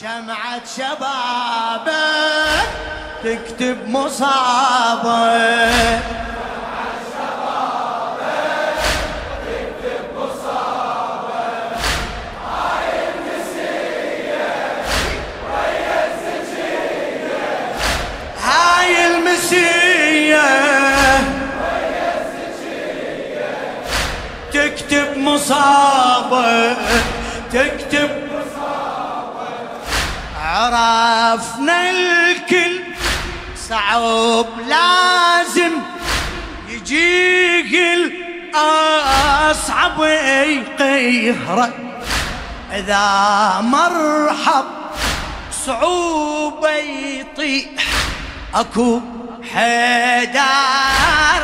شمعة شبابك تكتب مصابك. هاي تكتب مصابك تكتب عرفنا الكل صعب لازم يجيك الأصعب يقهرك إذا مرحب صعوبة يطيح أكو حيدار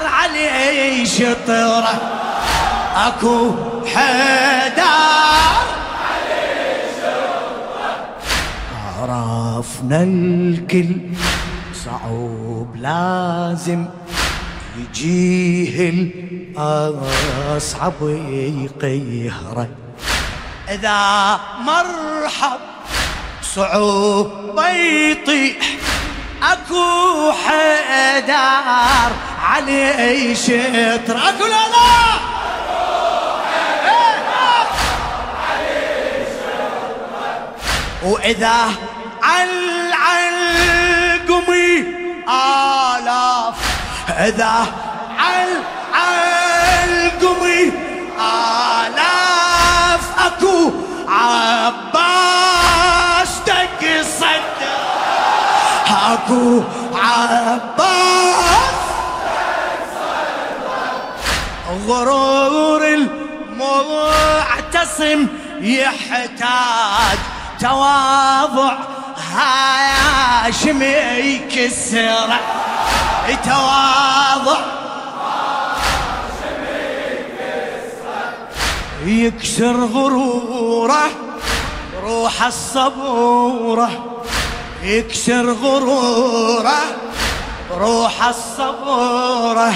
علي شطره أكو حيدار عرفنا الكل صعوب لازم يجيه الأصعب يقهره إذا مرحب صعوب يطيح أكو حيدار علي شطر اكو لا لا! وإذا عل علقمي آلاف. إذا عل علقمي آلاف. أكو عباس تقصد أكو عباس غرور المعتصم يحتاج تواضع. هاشم يكسر تواضع يكسر غروره. روح الصبورة. يكسر غروره. روح الصبورة.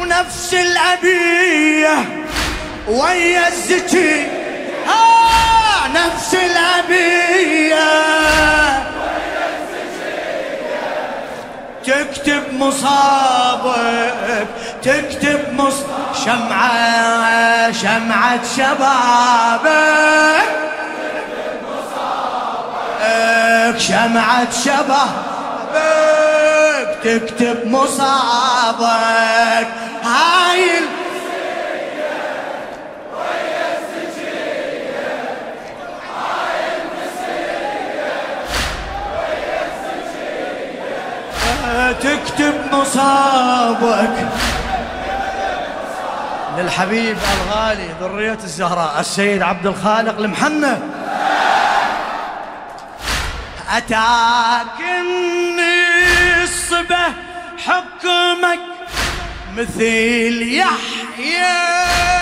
ونفس الأبية. ويا الزكي. آه! نفس الأبية تكتب مصابك تكتب مص شمعة شمعة شبابك. شمعة شبابك. تكتب مصابك. هاي تكتب مصابك. للحبيب الغالي ذرية الزهراء السيد عبد الخالق المحنة. أتاكني الصبح حكمك مثل يحيى.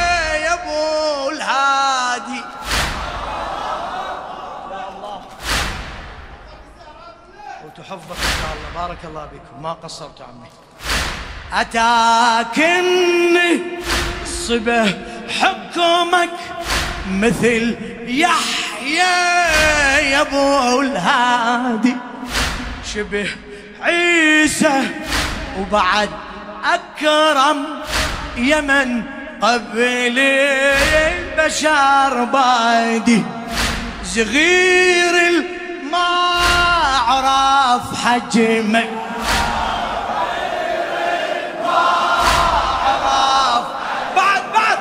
وتحفظك إن شاء الله. بارك الله بكم ما قصرت عمي. أتاكني الصبح حكمك مثل يحيى يا أبو الهادي شبه عيسى وبعد أكرم يمن قبل البشر بادي صغير ما عرف حجمك عرف بعد. بعد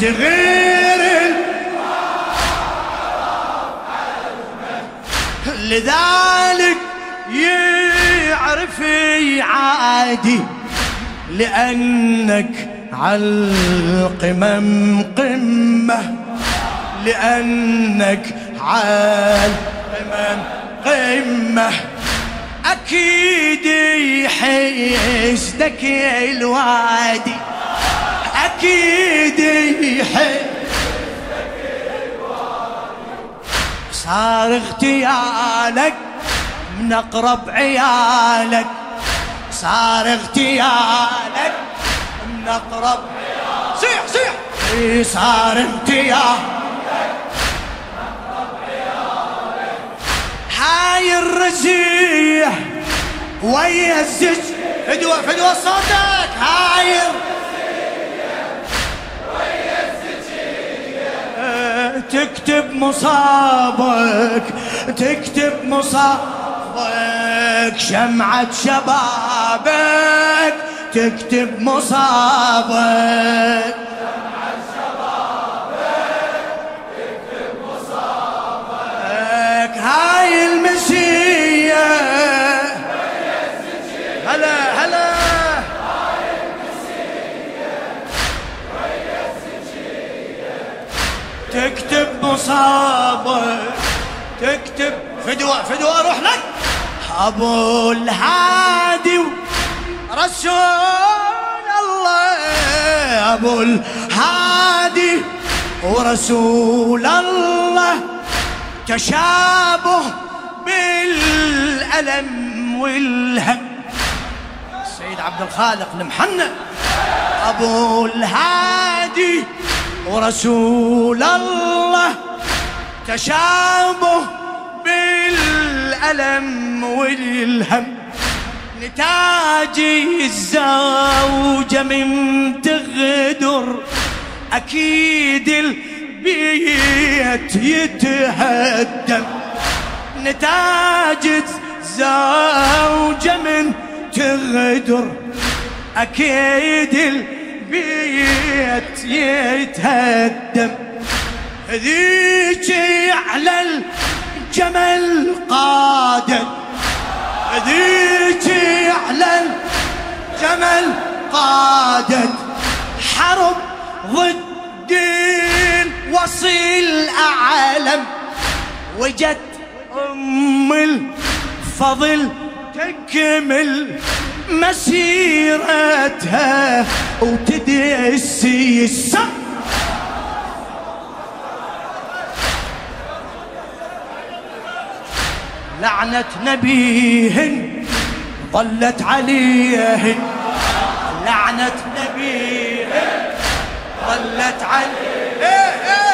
صغير لذلك يعرف عادي لأنك على القمم قمة لأنك على القمم قمة أكيد يحسدك الوادي. أكيد يحسدك صار اغتيالك من أقرب عيالك. صار اغتيالك من أقرب صيح صيح. إي صار اغتيالك هاي الرزية ويا الزج فدوة فدوة صوتك. هاي تكتب مصابك تكتب مصابك شمعة شبابك تكتب مصابك. مصابك تكتب فدوة فدوة أروح لك. ابو الهادي رسول الله. ابو الهادي ورسول الله. تشابه بالألم والهم. السيد عبد الخالق المحنى أبو الهادي ورسول الله تشابه بالألم والهم نتاج الزوجة من تغدر أكيد البيت يتهدم. نتاج زوجة من تغدر أكيد البيت يتهدم. ذيك على الجمل قادت ذيك على الجمل قادت حرب ضد وصيل أعلم وجت أم الفضل تكمل. مسيرتها وتدسي السم لعنة نبيهن ظلت عليهن. لعنة نبيهن ظلت عليهن.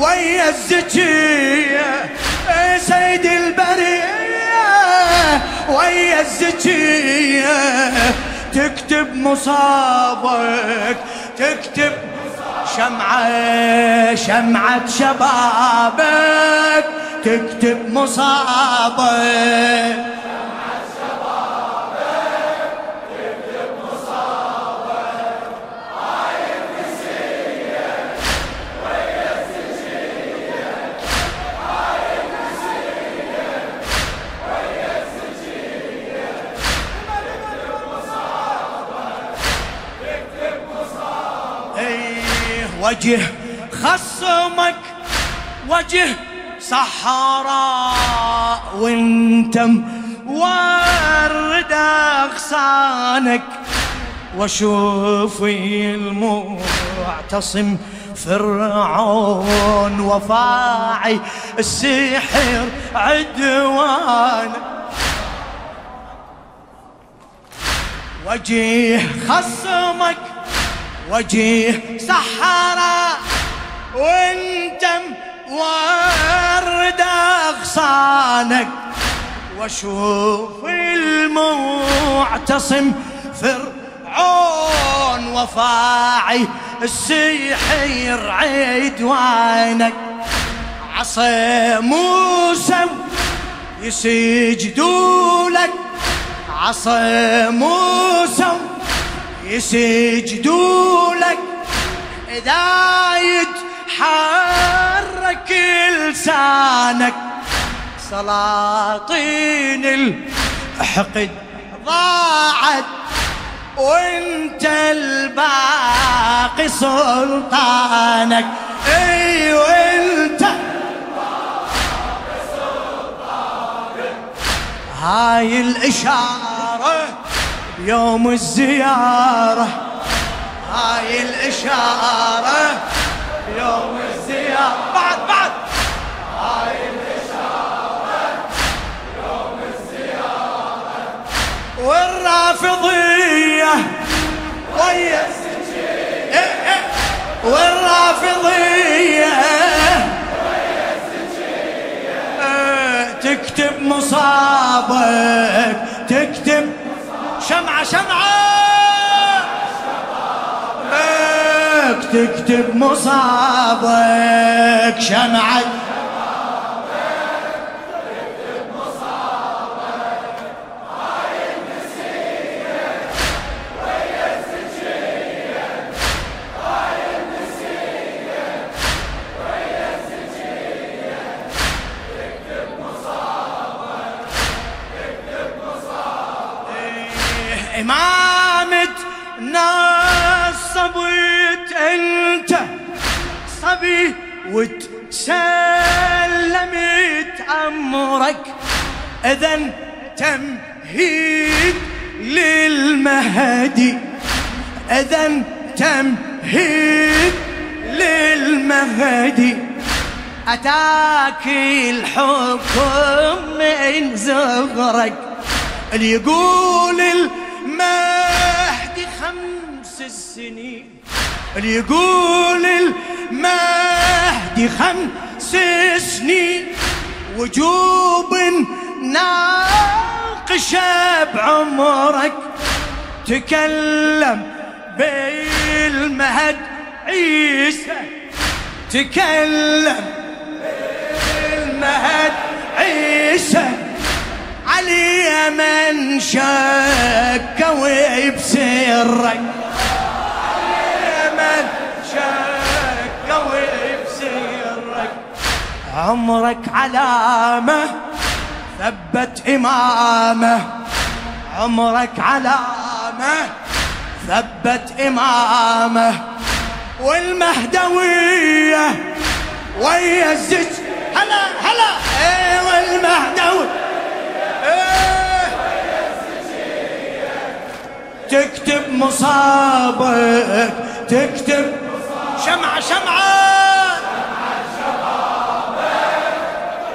ويا الزكية سيد البرية؟ ويا الزكية تكتب مصابك تكتب شمعة شمعة شبابك تكتب مصابك. وجه خصمك وجه صحراء وانت ورد أغصانك. واشوف المعتصم فرعون وفاعي السحر عدوانك وجيه خصمك وجيه سحرة وانت ورد أغصانك واشوف المعتصم فرعون وفاعي السحر عدوانك عصا موسى يسجدوا لك عصا موسى يسجدوا لك إذا يتحرك لسانك. سلاطين الحقد ضاعت وانت الباقي سلطانك. أي وانت هاي الإشارة يوم الزيارة. هاي الإشارة. يوم الزيارة. بعد بعد. هاي الإشارة. يوم الزيارة. والرافضية. ويا إيه، إيه. والرافضية. تكتب مصابك تكتب شمعة شمعة! تكتب مصابك شمعة. أمرك إذا تمهيد للمهدي. إذا تمهيد للمهدي. أتاك الحكم من زغرك. اللي يقول المهدي خمس السنين. اللي يقول المهدي خمس سنين وجوب ناقشة بعمرك تكلم بالمهد عيسى. تكلم بالمهد عيسى. علي من شك وبسرك عمرك علامة ثبت إمامة. عمرك علامة ثبت إمامة. والمهدوية ويا الزج هلا هلا. إيه والمهدوية. تكتب مصابك تكتب. شمعة شمعة.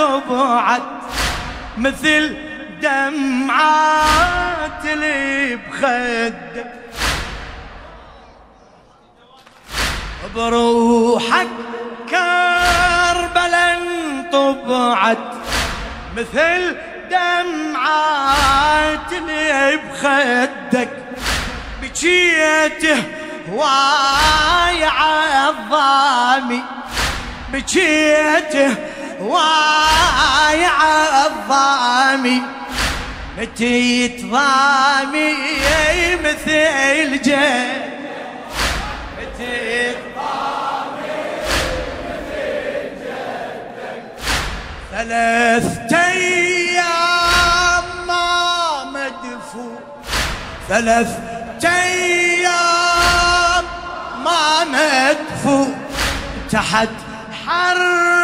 انطبعت مثل دمعات اللي بخدك. بروحك كربلاء انطبعت مثل دمعات اللي بخدك. بكيته واي عظامي بكيته واي عظامي متيت ضامي مثل جد ضامي مثل ثلاث أيام ما مدفون ثلاث أيام ما مدفون تحت حر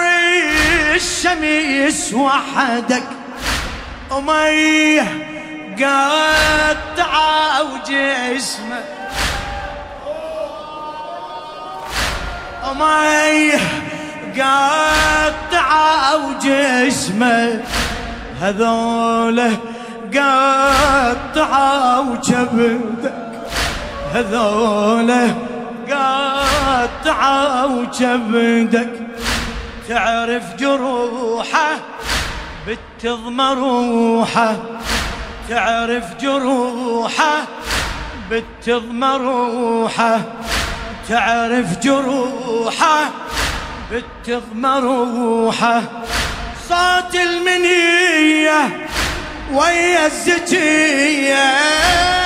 الشمس وحدك وميه قطعة وجسمك وميه قطعة وجسمك هذوله قطعة وجبدك هذوله قطعة وجبدك تعرف جروحه بتضم روحه. تعرف جروحه بتضم روحه. تعرف جروحه بتضم روحه. صوت المنية ويا الزكية.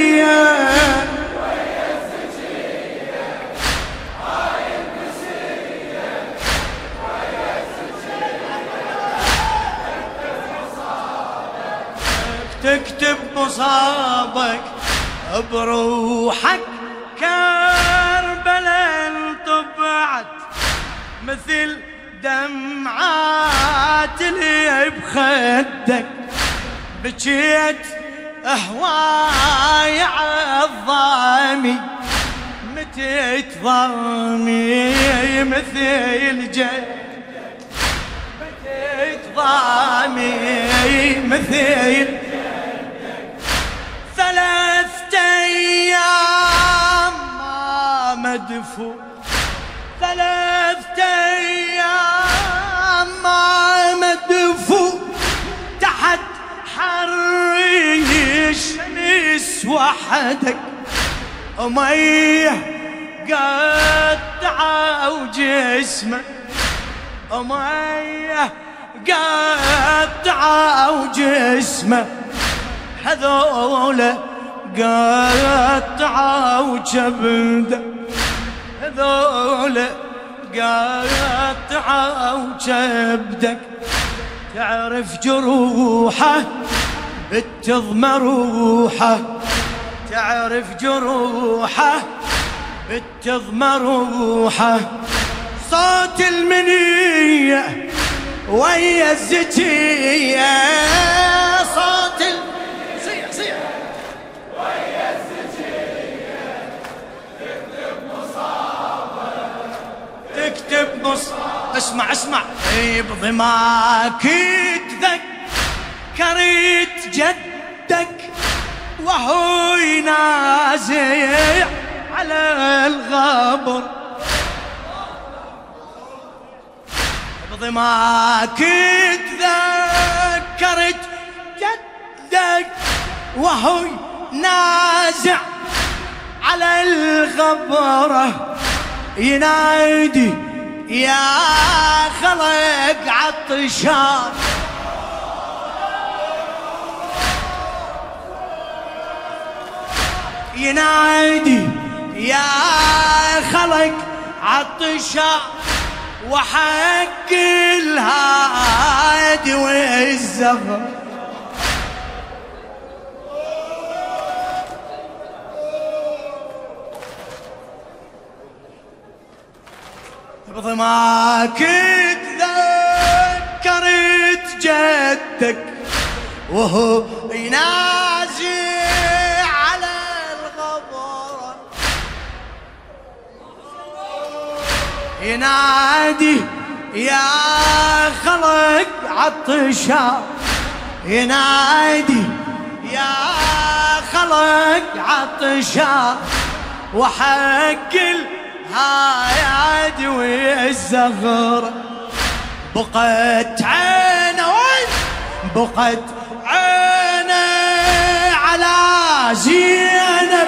مصابك بروحك كربلاء طبعت مثل دمعات اللي بخدك. بكيت هواي عالضامي متى ضامي مثل جد متى ضامي مثل أيام ما مدفو ثلاثة أيام ما مدفو تحت حري الشمس وحدك ميه قطعة وجسمه ميه قطعة وجسمه هذول قطعة وجبده هذول قطعة وجبدك تعرف جروحه بتضم روحه. تعرف جروحه بتضم روحه. صوت المنية ويا الزكية. اسمع اسمع. بضماك تذكرت جدك وهو ينازع على الغبر. بضماك تذكرت جدك وهو نازع على الغبره ينادي يا خلق عطشان ينادي يا خلق عطشان وحق الهادي والزفر. بضماك تذكرت جدك وهو ينازل على الغبر ينادي يا خلق عطشان. ينادي يا خلق عطشان. وحق هاي عدوي الزغر بقت عينه بقت عينه على زينب.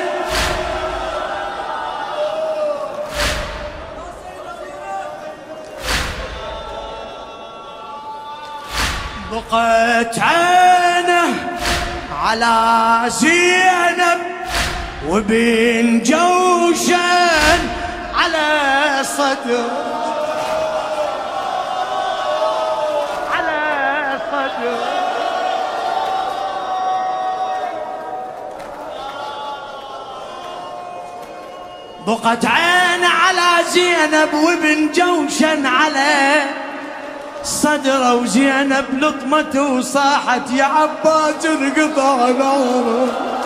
بقت عينه على زينب وبين جوشن على صدر. على صدر. بقت عين على زينب وابن جوشن على صدره وزينب لطمته وصاحت يا عباس انقطع ناره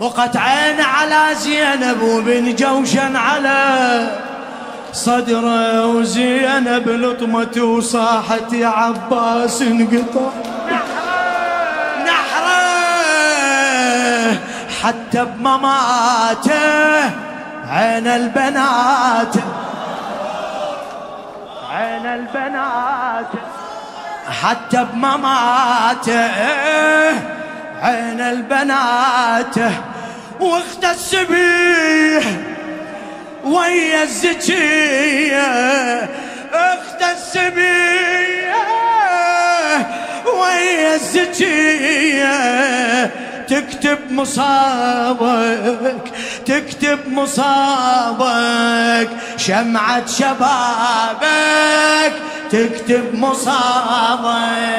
وقت عين على زينب وبن جوشن على صدره وزينب لطمت وصاحت يا عباس انقطع. نحره حتى بمماته عين البنات. عين البنات. حتى بمماته عين البنات. واخت السبيح ويا الزكية. اخت السبية ويا الزكية. تكتب مصابك تكتب مصابك شمعة شبابك. تكتب مصابك.